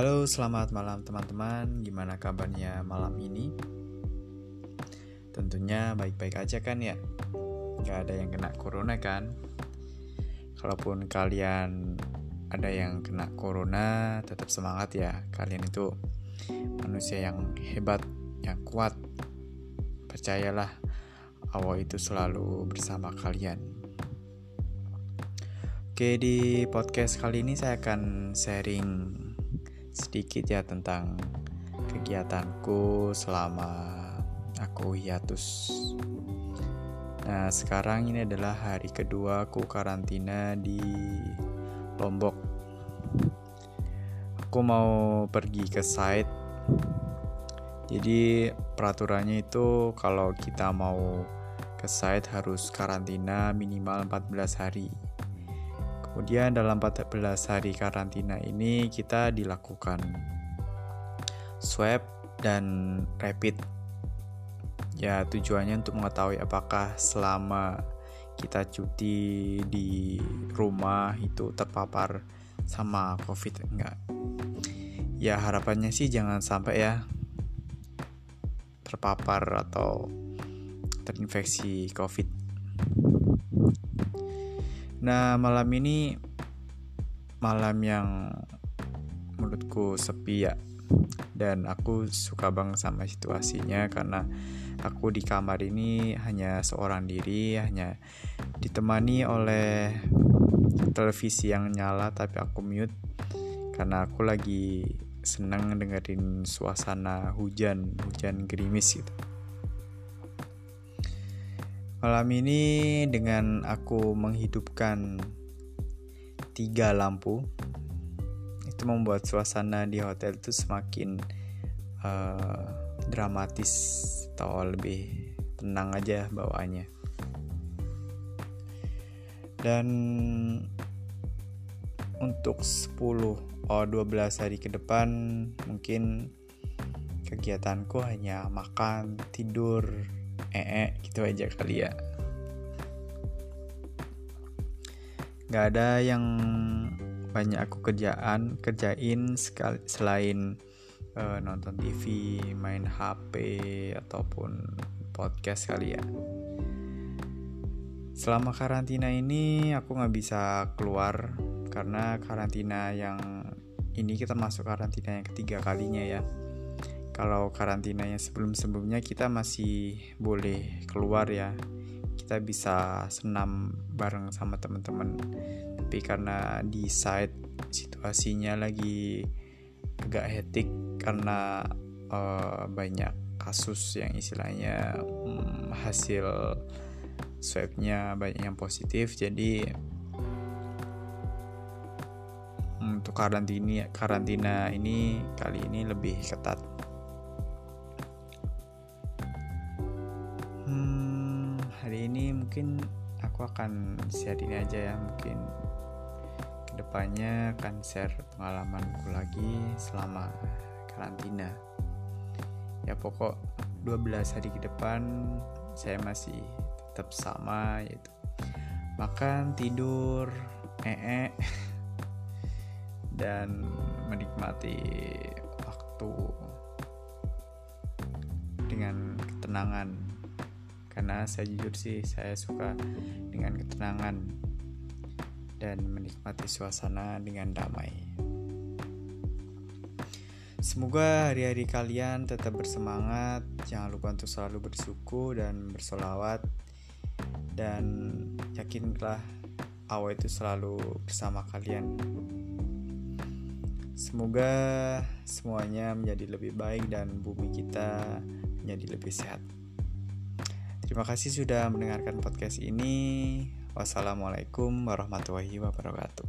Halo, selamat malam teman-teman. Gimana kabarnya malam ini? Tentunya baik-baik aja kan ya? Gak ada yang kena corona kan? Kalaupun kalian ada yang kena corona, tetap semangat ya. Kalian itu manusia yang hebat, yang kuat. Percayalah, Allah itu selalu bersama kalian. Oke, di podcast kali ini saya akan sharing sedikit ya tentang kegiatanku selama aku hiatus. Nah, sekarang ini adalah hari kedua aku karantina di Lombok. Aku mau pergi ke site. Jadi peraturannya itu kalau kita mau ke site harus karantina minimal 14 hari. Kemudian dalam 14 hari karantina ini kita dilakukan swab dan rapid. Ya, tujuannya untuk mengetahui apakah selama kita cuti di rumah itu terpapar sama COVID enggak. Ya, harapannya sih jangan sampai ya terpapar atau terinfeksi COVID. Nah, malam ini malam yang menurutku sepi ya. Dan aku suka banget sama situasinya karena aku di kamar ini hanya seorang diri, hanya ditemani oleh televisi yang nyala tapi aku mute karena aku lagi senang dengerin suasana hujan, hujan gerimis gitu. Malam ini dengan aku menghidupkan tiga lampu itu membuat suasana di hotel itu semakin uh, dramatis atau lebih tenang aja bawaannya. Dan untuk 10 oh 12 hari ke depan mungkin kegiatanku hanya makan, tidur, ee gitu aja kali ya. Nggak ada yang banyak aku kerjaan kerjain sekali selain uh, nonton TV main HP ataupun podcast kali ya. Selama karantina ini aku nggak bisa keluar karena karantina yang ini kita masuk karantina yang ketiga kalinya ya kalau karantinanya sebelum-sebelumnya kita masih boleh keluar ya. Kita bisa senam bareng sama teman-teman. Tapi karena di site situasinya lagi agak hetik karena uh, banyak kasus yang istilahnya um, hasil swabnya banyak yang positif. Jadi untuk karantina karantina ini kali ini lebih ketat hari ini mungkin aku akan share ini aja ya mungkin ke depannya akan share pengalamanku lagi selama karantina. Ya pokok 12 hari ke depan saya masih tetap sama yaitu makan tidur ee dan menikmati waktu dengan ketenangan karena saya jujur sih saya suka dengan ketenangan dan menikmati suasana dengan damai. Semoga hari-hari kalian tetap bersemangat, jangan lupa untuk selalu bersyukur dan bersolawat dan yakinlah Allah itu selalu bersama kalian. Semoga semuanya menjadi lebih baik dan bumi kita menjadi lebih sehat. Terima kasih sudah mendengarkan podcast ini. Wassalamualaikum warahmatullahi wabarakatuh.